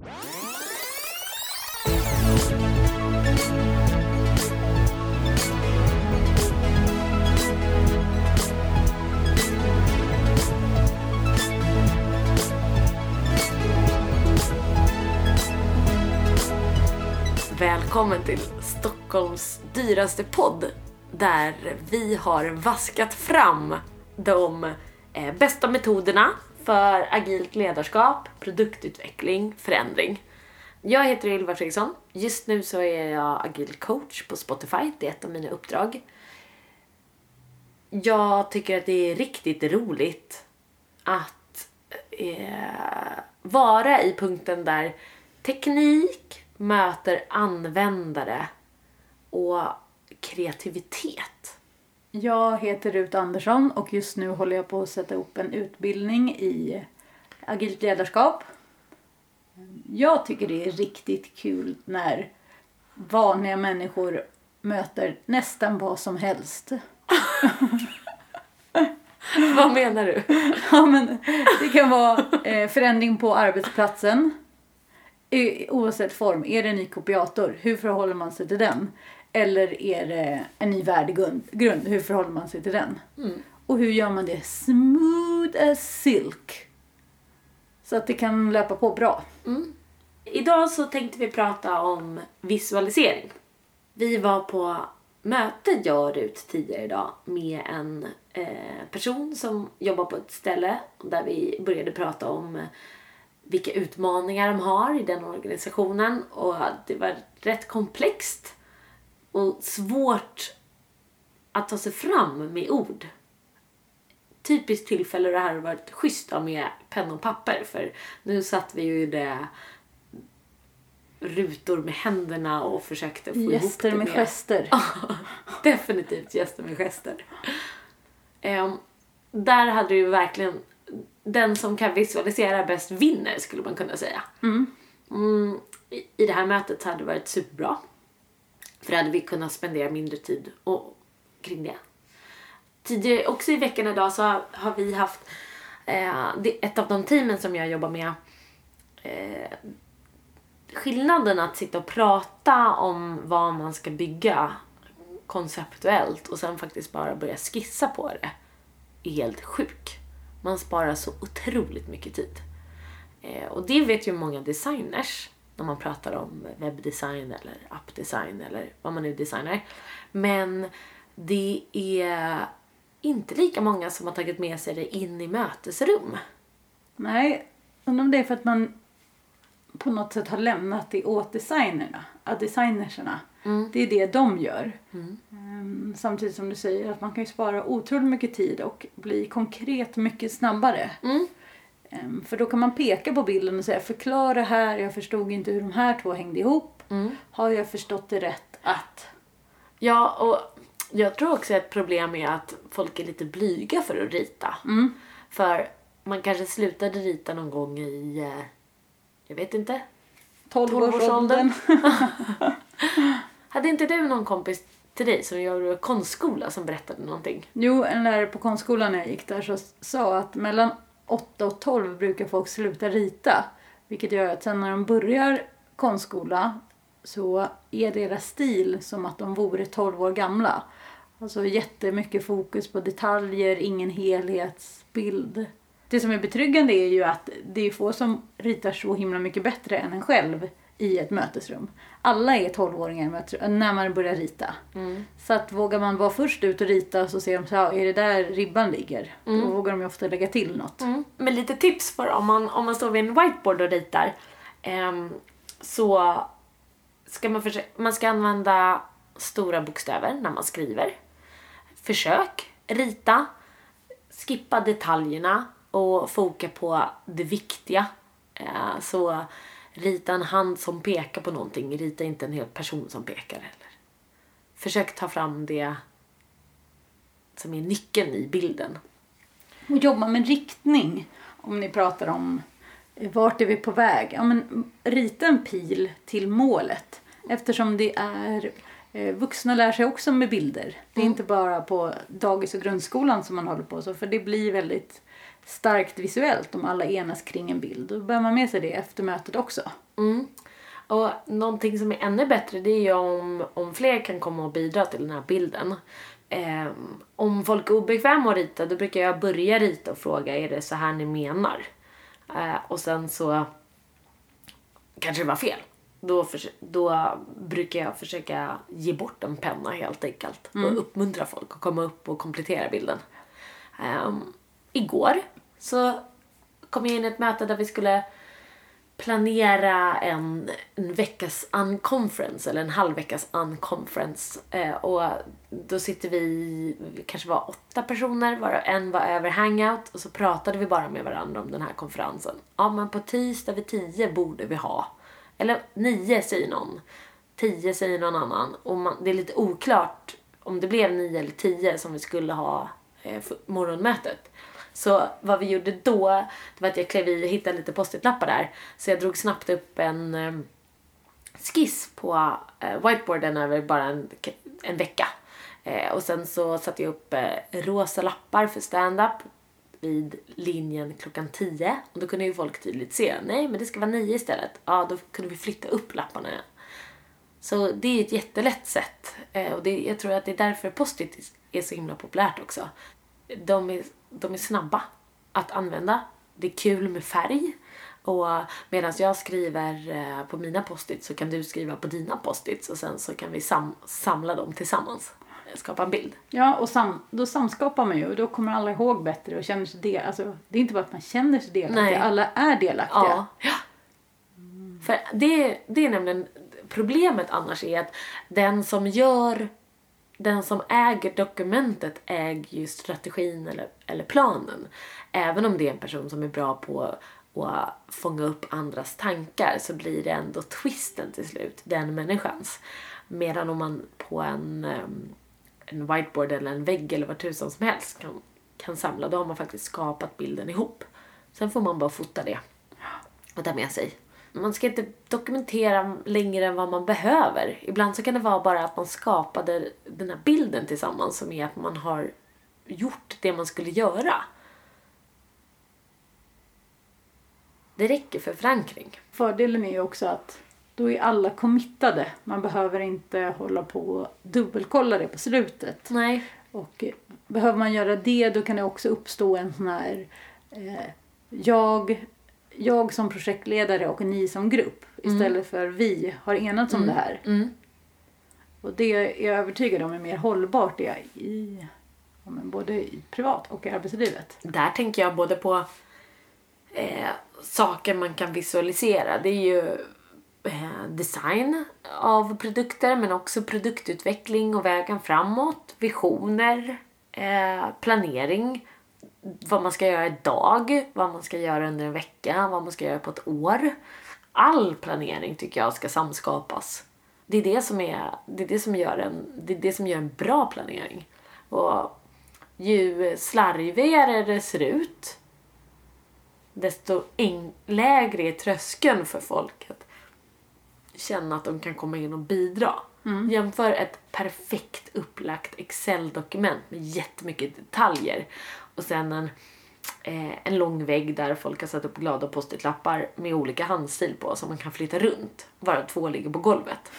Välkommen till Stockholms dyraste podd där vi har vaskat fram de eh, bästa metoderna för agilt ledarskap, produktutveckling, förändring. Jag heter Ylva Fredriksson. Just nu så är jag agil coach på Spotify. Det är ett av mina uppdrag. Jag tycker att det är riktigt roligt att eh, vara i punkten där teknik möter användare och kreativitet. Jag heter Rut Andersson och just nu håller jag på att sätta upp en utbildning i agilt ledarskap. Jag tycker det är riktigt kul när vanliga människor möter nästan vad som helst. Vad menar du? Ja, men det kan vara eh, förändring på arbetsplatsen. Oavsett form. Är det en ny kopiator? Hur förhåller man sig till den? Eller är det en ny värdegrund? Grund, hur förhåller man sig till den? Mm. Och hur gör man det smooth as silk? Så att det kan löpa på bra. Idag så tänkte vi prata om visualisering. Vi var på möte, jag och Rut, tidigare idag med en eh, person som jobbar på ett ställe där vi började prata om vilka utmaningar de har i den organisationen och det var rätt komplext och svårt att ta sig fram med ord. Typiskt tillfälle det här har varit schysst med penna och papper för nu satt vi ju det rutor med händerna och försökte få ihop Gäster det med gester. Definitivt gäster med gester. Ehm, där hade du verkligen den som kan visualisera bäst vinner skulle man kunna säga. Mm, i, I det här mötet hade det varit superbra. För då hade vi kunnat spendera mindre tid och, kring det. Tidigare, också i veckan idag så har, vi haft eh, ett av de teamen som jag jobbar med eh, skillnaden att sitta och prata om vad man ska bygga konceptuellt och sen faktiskt bara börja skissa på det är helt sjuk. Man sparar så otroligt mycket tid. Eh, och det vet ju många designers när man pratar om webbdesign eller appdesign eller vad man nu designar. Men det är inte lika många som har tagit med sig det in i mötesrum. Nej, undrar om det är för att man på något sätt har lämnat det åt designerna. Att designerserna, det är det de gör. Ehm, samtidigt som du säger att man kan ju spara otroligt mycket tid och bli konkret mycket snabbare. Ehm, för då kan man peka på bilden och säga förklara här, jag förstod inte hur de här två hängde ihop. Har jag förstått det rätt att... Ja, och jag tror också ett problem är att folk är lite blyga för att rita. För man kanske slutade rita någon gång i, eh, jag vet inte, 12-årsåldern. Hade inte du någon kompis till dig som gör konstskola som berättade någonting? Jo, en lärare på konstskolan när jag gick där så sa att mellan 8 och 12 brukar folk sluta rita. Vilket gör att sen när de börjar konstskola så är deras stil som att de vore 12 år gamla. Alltså jättemycket fokus på detaljer, ingen helhetsbild. Det som är betryggande är ju att det är få som ritar så himla mycket bättre än en själv i ett mötesrum. Alla är 12-åringar i mötesrum, när man börjar rita. Så att vågar man vara först ut och rita så ser de så här, är det där ribban ligger? Då vågar de ju ofta lägga till något. Men lite tips för om man, om man står vid en whiteboard och ritar. ehm, så ska man försöka, man ska använda stora bokstäver när man skriver. Försök rita, skippa detaljerna och foka på det viktiga. Eh, så rita en hand som pekar på någonting, rita inte en hel person som pekar heller. Försök ta fram det som är nyckeln i bilden. Och jobba med riktning. Om ni pratar om eh, vart är vi på väg. Ja, men rita en pil till målet. Eftersom det är eh, vuxna lär sig också med bilder. Det är inte bara på dagis och grundskolan som man håller på så. För det blir väldigt starkt visuellt om alla enas kring en bild. Då bär man med sig det efter mötet också. Mm. Och någonting som är ännu bättre det är ju om, om fler kan komma och bidra till den här bilden. Eh, om folk är obekväma att rita då brukar jag börja rita och fråga är det så här ni menar? Eh, och sen så kanske det var fel. Då, för, då brukar jag försöka ge bort en penna helt enkelt och uppmuntra folk att komma upp och komplettera bilden. Um, igår så kom jag in i ett möte där vi skulle planera en, en veckas unconference eller en halvveckas unconference. Eh, och då sitter vi, vi kanske var åtta personer, varav en var över hangout och så pratade vi bara med varandra om den här konferensen. Ja, men på tisdag vid tio borde vi ha. Eller nio säger någon. Tio säger någon annan. Och man, det är lite oklart om det blev nio eller tio som vi skulle ha eh, morgonmötet. Så vad vi gjorde då, det var att jag klev i och hittade lite post-it-lappar där. Så jag drog snabbt upp en eh, skiss på eh, whiteboarden över bara en, en vecka. Eh, och sen så satte jag upp eh, rosa lappar för stand-up vid linjen klockan 10. Och då kunde ju folk tydligt se, nej men det ska vara 9 istället. Ja, då kunde vi flytta upp lapparna. Så det är ett jättelätt sätt. Eh, och det, jag tror att det är därför post-it är så himla populärt också. De är, de är snabba att använda. Det är kul med färg. Och medan jag skriver eh, på mina post-its så kan du skriva på dina post-its och sen så kan vi sam samla dem tillsammans. Skapa en bild. Ja, och sam, då samskapar man ju och då kommer alla ihåg bättre och känner sig del, alltså, Det är inte bara att man känner sig delaktig, Nej. alla är delaktiga. Ja. ja. För det, det är nämligen problemet annars är att den som gör den som äger dokumentet äger ju strategin eller, eller planen. Även om det är en person som är bra på att fånga upp andras tankar så blir det ändå twisten till slut, den människans. Medan om man på en, ehm, en whiteboard eller en vägg eller vad tusan som helst kan, kan samla, då har man faktiskt skapat bilden ihop. Sen får man bara fota det och ta med sig. Man ska inte dokumentera längre än vad man behöver. Ibland så kan det vara bara att man skapade den här bilden tillsammans som är att man har gjort det man skulle göra. Det räcker för förankring. Fördelen är ju också att då är alla committade. Man behöver inte hålla på och dubbelkolla det på slutet. Nej. Och eh, behöver man göra det då kan det också uppstå en sån här eh, jag, jag som projektledare och ni som grupp istället för vi har enats om det här. Mm. Och det är jag övertygad om är mer hållbart det i både i privat och i arbetslivet. Där tänker jag både på eh, saker man kan visualisera. Det är ju eh, design av produkter men också produktutveckling och vägen framåt. Visioner, eh, planering. Vad man ska göra idag, vad man ska göra under en vecka, vad man ska göra på ett år. All planering tycker jag ska samskapas. Det är det som, är, det är det som, gör, en, det är det som gör en bra planering. Och ju slarvigare det ser ut desto lägre är tröskeln för folk att känna att de kan komma in och bidra. Jämför ett perfekt upplagt Excel-dokument med jättemycket detaljer och sen en, eh, en lång vägg där folk har satt upp glada post-it-lappar med olika handstil på som man kan flytta runt. Varav två ligger på golvet.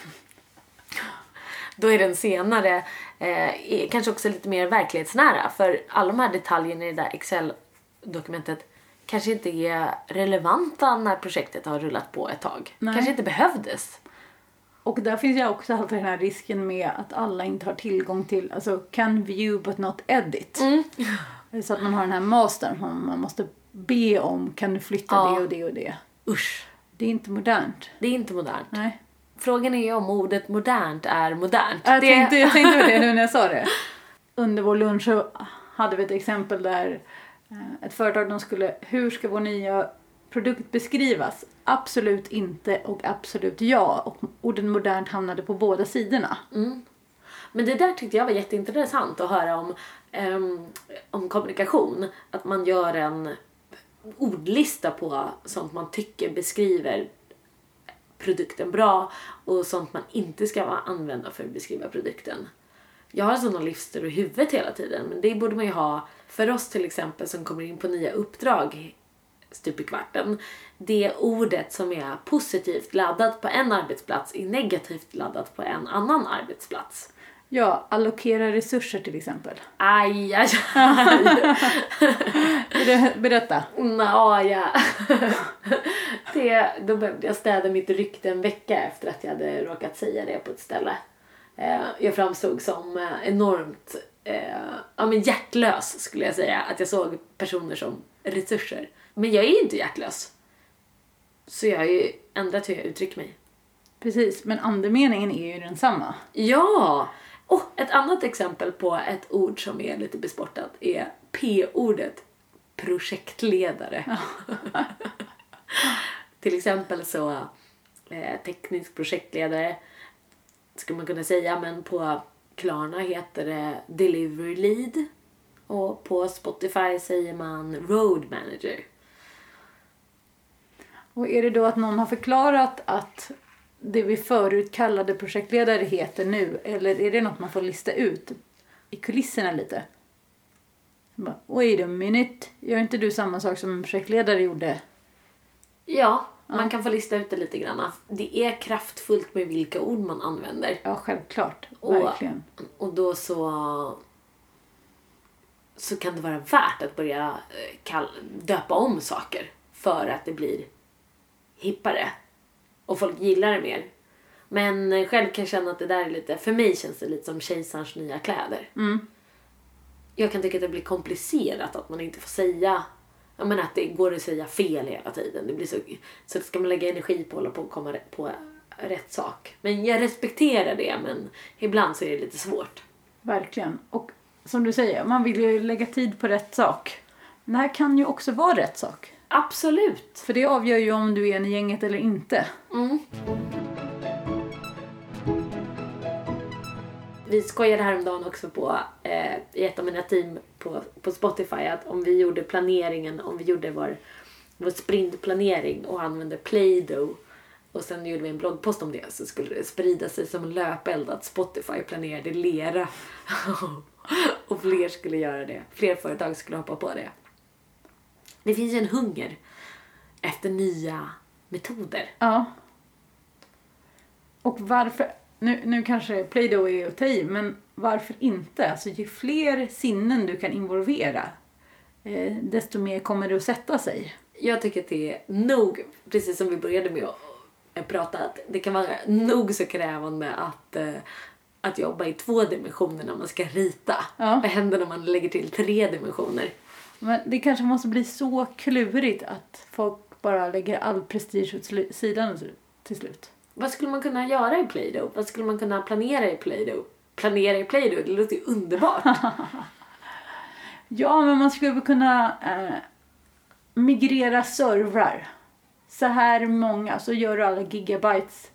Då är den senare eh, kanske också lite mer verklighetsnära för alla de här detaljerna i det där Excel-dokumentet kanske inte är relevanta när projektet har rullat på ett tag. Nej. Kanske inte behövdes. Och där finns ju också alltid den här risken med att alla inte har tillgång till, alltså can view but not edit. Så att man har den här mastern som man måste be om, kan du flytta Ja. det och det och det. Usch, Det är inte modernt. det är inte modernt. Nej. Frågan är ju om ordet modernt är modernt. Jag det... tänkte, jag tänkte på det nu när jag sa det. Under vår lunch så hade vi ett exempel där eh, ett företag de skulle, hur ska vår nya produkt beskrivas? Absolut inte och absolut ja. Och orden modernt hamnade på båda sidorna. Men det där tyckte jag var jätteintressant att höra om, um, om kommunikation. Att man gör en ordlista på sånt man tycker beskriver produkten bra och sånt man inte ska använda för att beskriva produkten. Jag har sådana listor i huvudet hela tiden men det borde man ju ha för oss till exempel som kommer in på nya uppdrag stup i kvarten. Det ordet som är positivt laddat på en arbetsplats är negativt laddat på en annan arbetsplats. Ja, allokera resurser till exempel. Aj, aj, aj. Ber- Berätta. Nå, ja. det, då behövde jag städa mitt rykte en vecka efter att jag hade råkat säga det på ett ställe. Eh, Jag framstod som eh, enormt eh, ja, men hjärtlös skulle jag säga. Att jag såg personer som resurser. Men jag är inte hjärtlös. Så jag har ju ändrat hur jag uttrycker mig. Precis, men andemeningen är ju densamma. Ja! Och ett annat exempel på ett ord som är lite besportat är P-ordet projektledare. Till exempel så eh, teknisk projektledare skulle man kunna säga men på Klarna heter det Delivery Lead och på Spotify säger man Road Manager. Och är det då att någon har förklarat att det vi förut kallade projektledare heter nu eller är det något man får lista ut i kulisserna lite? Bara, Wait a minute, gör inte du samma sak som en projektledare gjorde? Ja, man kan få lista ut det lite grann. Det är kraftfullt med vilka ord man använder. Ja, självklart. Och- Verkligen. Och då så så kan det vara värt att börja eh, döpa om saker för att det blir hippare och folk gillar det mer. Men själv kan jag känna att det där är lite, för mig känns det lite som kejsarens nya kläder. Jag kan tycka att det blir komplicerat att man inte får säga, jag menar att det går att säga fel hela tiden. Det blir så, så ska man lägga energi på att hålla på och komma på rätt sak. Men jag respekterar det men ibland så är det lite svårt. Verkligen. Och som du säger, man vill ju lägga tid på rätt sak. Men det här kan ju också vara rätt sak. Absolut. För det avgör ju om du är en i gänget eller inte. Mm. Vi skojade häromdagen också på eh, i ett av mina team på, på Spotify att om vi gjorde planeringen, om vi gjorde vår, vår sprintplanering och använde Play-Doh och sen gjorde vi en bloggpost om det så skulle det sprida sig som en löpeld att Spotify planerade lera. och fler skulle göra det. Fler företag skulle hoppa på det. Det finns ju en hunger efter nya metoder. Ja. Och varför, nu, nu kanske Play-Doh är att ta i, men varför inte? Alltså ju fler sinnen du kan involvera, eh, desto mer kommer det att sätta sig. Jag tycker att det är nog, precis som vi började med att prata, att det kan vara nog så krävande att, eh, att jobba i två dimensioner när man ska rita. Ja. Vad händer när man lägger till tre dimensioner? Men det kanske måste bli så klurigt att folk bara lägger all prestige åt sidan till slut. Vad skulle man kunna göra i Play-Doh? Vad skulle man kunna planera i Play-Doh? Planera i Play-Doh, det låter ju underbart. Ja, men man skulle kunna eh, migrera servrar. Så här många, så gör du alla gigabytes.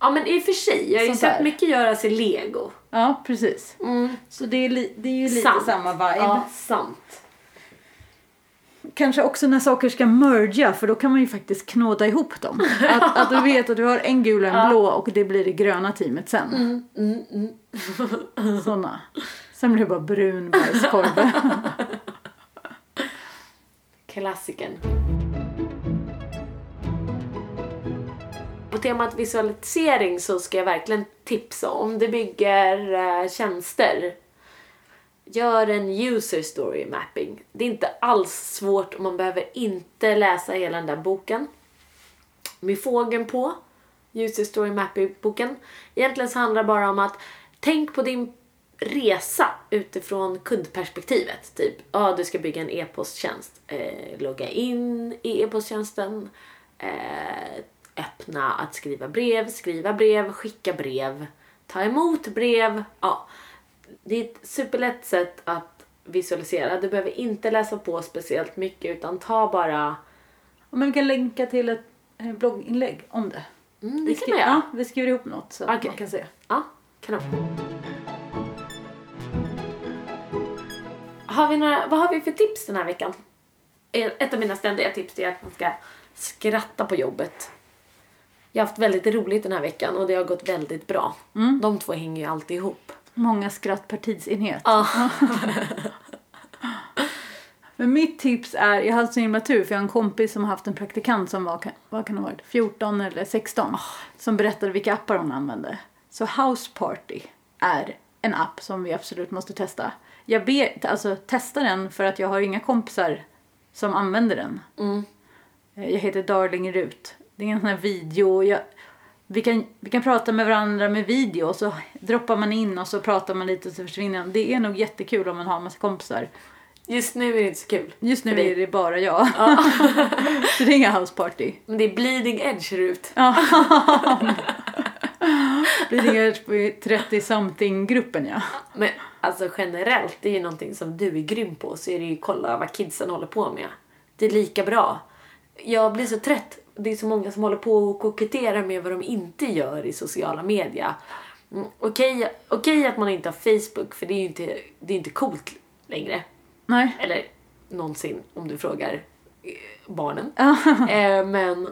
ja men i och för sig, jag har ju sett där. mycket göras i Lego. Ja, precis. Mm. Så det är, det är ju lite Sant. samma vibe. Ja, sant. Kanske också när saker ska merga, för då kan man ju faktiskt knåda ihop dem. Att, att du vet att du har en gul och en blå och det blir det gröna teamet sen. Mm, mm, mm. Såna. Sen blir det bara brun bajskorv. Klassikern. På temat visualisering så ska jag verkligen tipsa om du bygger eh, tjänster. Gör en user story mapping. Det är inte alls svårt och man behöver inte läsa hela den där boken. Med fågeln på, user story mapping-boken. Egentligen så handlar det bara om att tänk på din resa utifrån kundperspektivet. Typ, ja du ska bygga en e-posttjänst. Eh, logga in i e-posttjänsten. Eh, öppna att skriva brev, skriva brev, skicka brev, ta emot brev. Ja, det är ett superlätt sätt att visualisera. Du behöver inte läsa på speciellt mycket utan ta bara... Men vi kan länka till ett eh, blogginlägg om det. Mm, Vi det kan skri- ja, vi skriver ihop något så att Okej. man kan se. Ja, kanon. Har vi några, vad har vi för tips den här veckan? Ett av mina ständiga tips är att man ska skratta på jobbet. Jag har haft väldigt roligt den här veckan och det har gått väldigt bra. De två hänger ju alltid ihop. Många skratt per tidsenhet. Ja. Men mitt tips är, jag har haft så himla tur för jag har en kompis som har haft en praktikant som var, vad kan ha varit, 14 eller 16. Som berättade vilka appar hon använde. Så House Party är en app som vi absolut måste testa. Jag ber, alltså testa den för att jag har inga kompisar som använder den. Mm. Eh, Jag heter Darling Rut. Det är en sån här video. Jag, vi, kan, vi kan prata med varandra med video och så droppar man in och så pratar man lite och så försvinner. Det är nog jättekul om man har en massa kompisar. Just nu är det inte så kul. Just nu är det bara jag. Ja. så det är inga house party. Men det är bleeding edge ut. Bleeding Edge på 30-something-gruppen ja. Men alltså generellt, det är ju någonting som du är grym på så är det ju kolla vad kidsen håller på med. Det är lika bra. Jag blir så trött. Det är så många som håller på och koketterar med vad de inte gör i sociala media. Mm, Okej okej att man inte har Facebook för det är ju inte, det är inte coolt längre. Nej. Eller någonsin om du frågar eh, barnen. eh, men,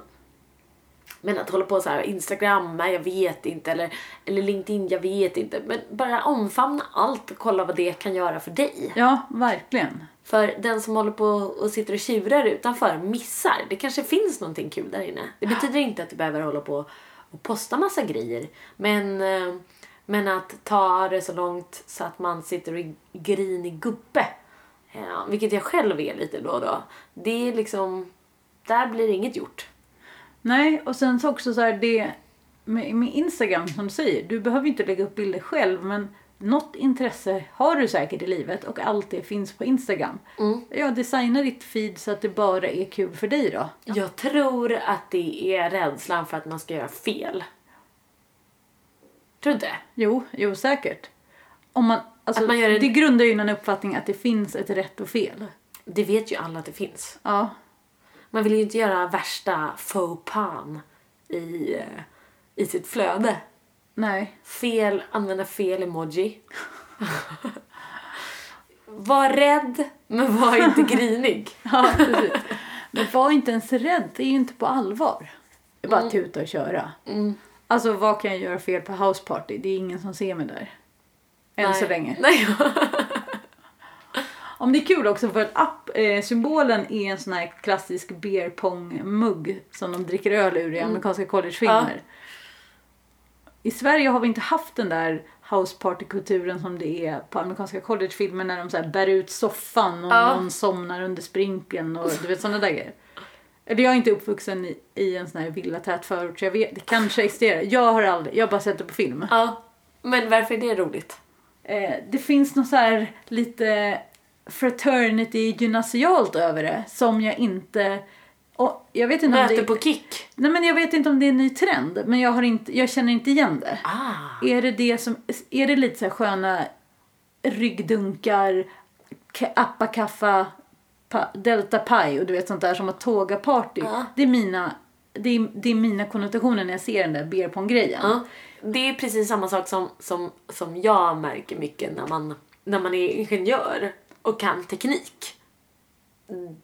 men att hålla på så här Instagram, nej, jag vet inte. Eller, eller LinkedIn, jag vet inte. Men bara omfamna allt och kolla vad det kan göra för dig. Ja, verkligen. För den som håller på och sitter och tjurar utanför missar. Det kanske finns någonting kul där inne. Det betyder inte att du behöver hålla på och posta massa grejer. Men, eh, men att ta det så långt så att man sitter och är grinig gubbe. Ja, vilket jag själv är lite då och då. Det är liksom, där blir inget gjort. Nej, och sen så också så här det med, med Instagram som du säger. Du behöver inte lägga upp bilder själv men något intresse har du säkert i livet och allt det finns på Instagram. Ja, designa ditt feed så att det bara är kul för dig då. Jag tror att det är rädslan för att man ska göra fel. Tror du inte? Jo, jo säkert. Om man, alltså, Att man gör en- Det grundar ju en uppfattning att det finns ett rätt och fel. Det vet ju alla att det finns. Ja, Man vill ju inte göra värsta faux pan i, eh, i sitt flöde. Nej. Fel, använda fel emoji. var rädd, men var inte grinig. Ja, precis. Men var inte ens rädd, det är ju inte på allvar. Det är bara tuta och köra. Mm. Alltså vad kan jag göra fel på house party? Det är ingen som ser mig där. Än så Nej. länge. Nej. Om det är kul också för att app, eh, symbolen är en sån här klassisk beer pong mugg som de dricker öl ur i amerikanska collegefilmer. I Sverige har vi inte haft den där house party-kulturen som det är på amerikanska collegefilmer när de så bär ut soffan och Ja. någon somnar under sprinkeln och du vet sådana där grejer. Eller jag är inte uppvuxen i, i en sån här villatät förort så jag vet, det kanske existerar. Jag har aldrig, jag har bara sett det på film. ja. Men varför är det roligt? Eh, det finns något så här lite fraternity gymnasialt över det som jag inte... Och jag vet inte om Möte det, på kick. Nej men jag vet inte om det är en ny trend men jag, har inte, jag känner inte igen det. Ah. Är det det som, är det lite så här sköna ryggdunkar, ka- appakaffa, pa, delta pie och du vet sånt där som att tåga party. Ja. Det är mina det är, det är mina konnotationer när jag ser den där beer pong grejen. Ja. Det är precis samma sak som, som, som jag märker mycket när man, när man är ingenjör och kan teknik.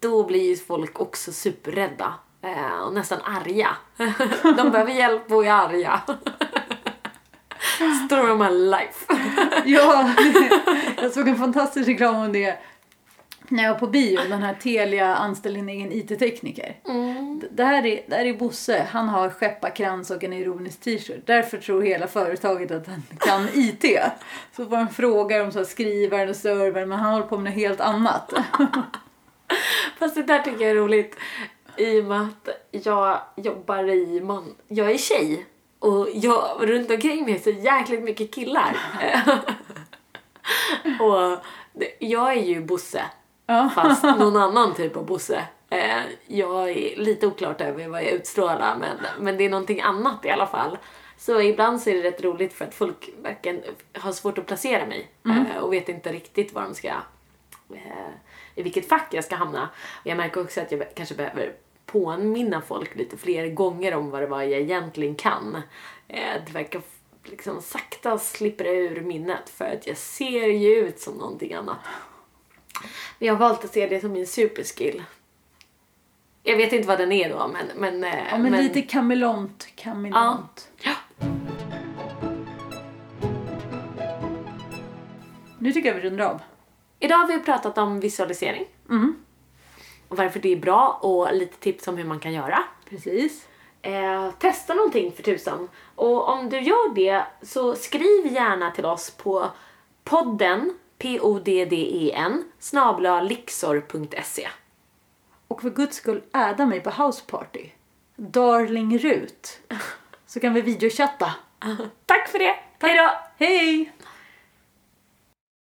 Då blir ju folk också superrädda eh, och nästan arga. De behöver hjälp och är arga. Story of my life. Ja, jag såg en fantastisk reklam om det när jag var på bio. Den här Telia anställer en egen IT-tekniker. D- Det, här är, det här är Bosse. Han har skepparkrans och en ironisk t-shirt. Därför tror hela företaget att han kan IT. Så får han frågar om så här skrivaren och servern men han håller på med något helt annat. Fast det där tycker jag är roligt. I och med att jag jobbar i man... Jag är tjej. Och jag, runt omkring mig så jäkligt mycket killar. och det- jag är ju Bosse. Fast någon annan typ av Bosse. Eh, Jag är lite oklart över vad jag utstrålar men, men det är någonting annat i alla fall. Så ibland så är det rätt roligt för att folk verkligen har svårt att placera mig eh, och vet inte riktigt vad de ska eh, i vilket fack jag ska hamna. Och jag märker också att jag kanske behöver påminna folk lite fler gånger om vad det var jag egentligen kan. Eh, Det verkar liksom sakta slippa ur minnet för att jag ser ju ut som någonting annat. Men jag har valt att se det som min superskill. Jag vet inte vad den är då men... men, eh, Ja, men, lite kameleont, kameleont. Ja. Nu tycker jag vi rundar av. Idag har vi pratat om visualisering. Och varför det är bra och lite tips om hur man kan göra. Precis. Eh, testa någonting för tusan. Och om du gör det så skriv gärna till oss på podden, p-o-d-d-e-n, snabla lixor.se. Och för guds skull adda mig på houseparty. Darling Rut. Så kan vi videochatta. Tack för det! Hej då! Hej!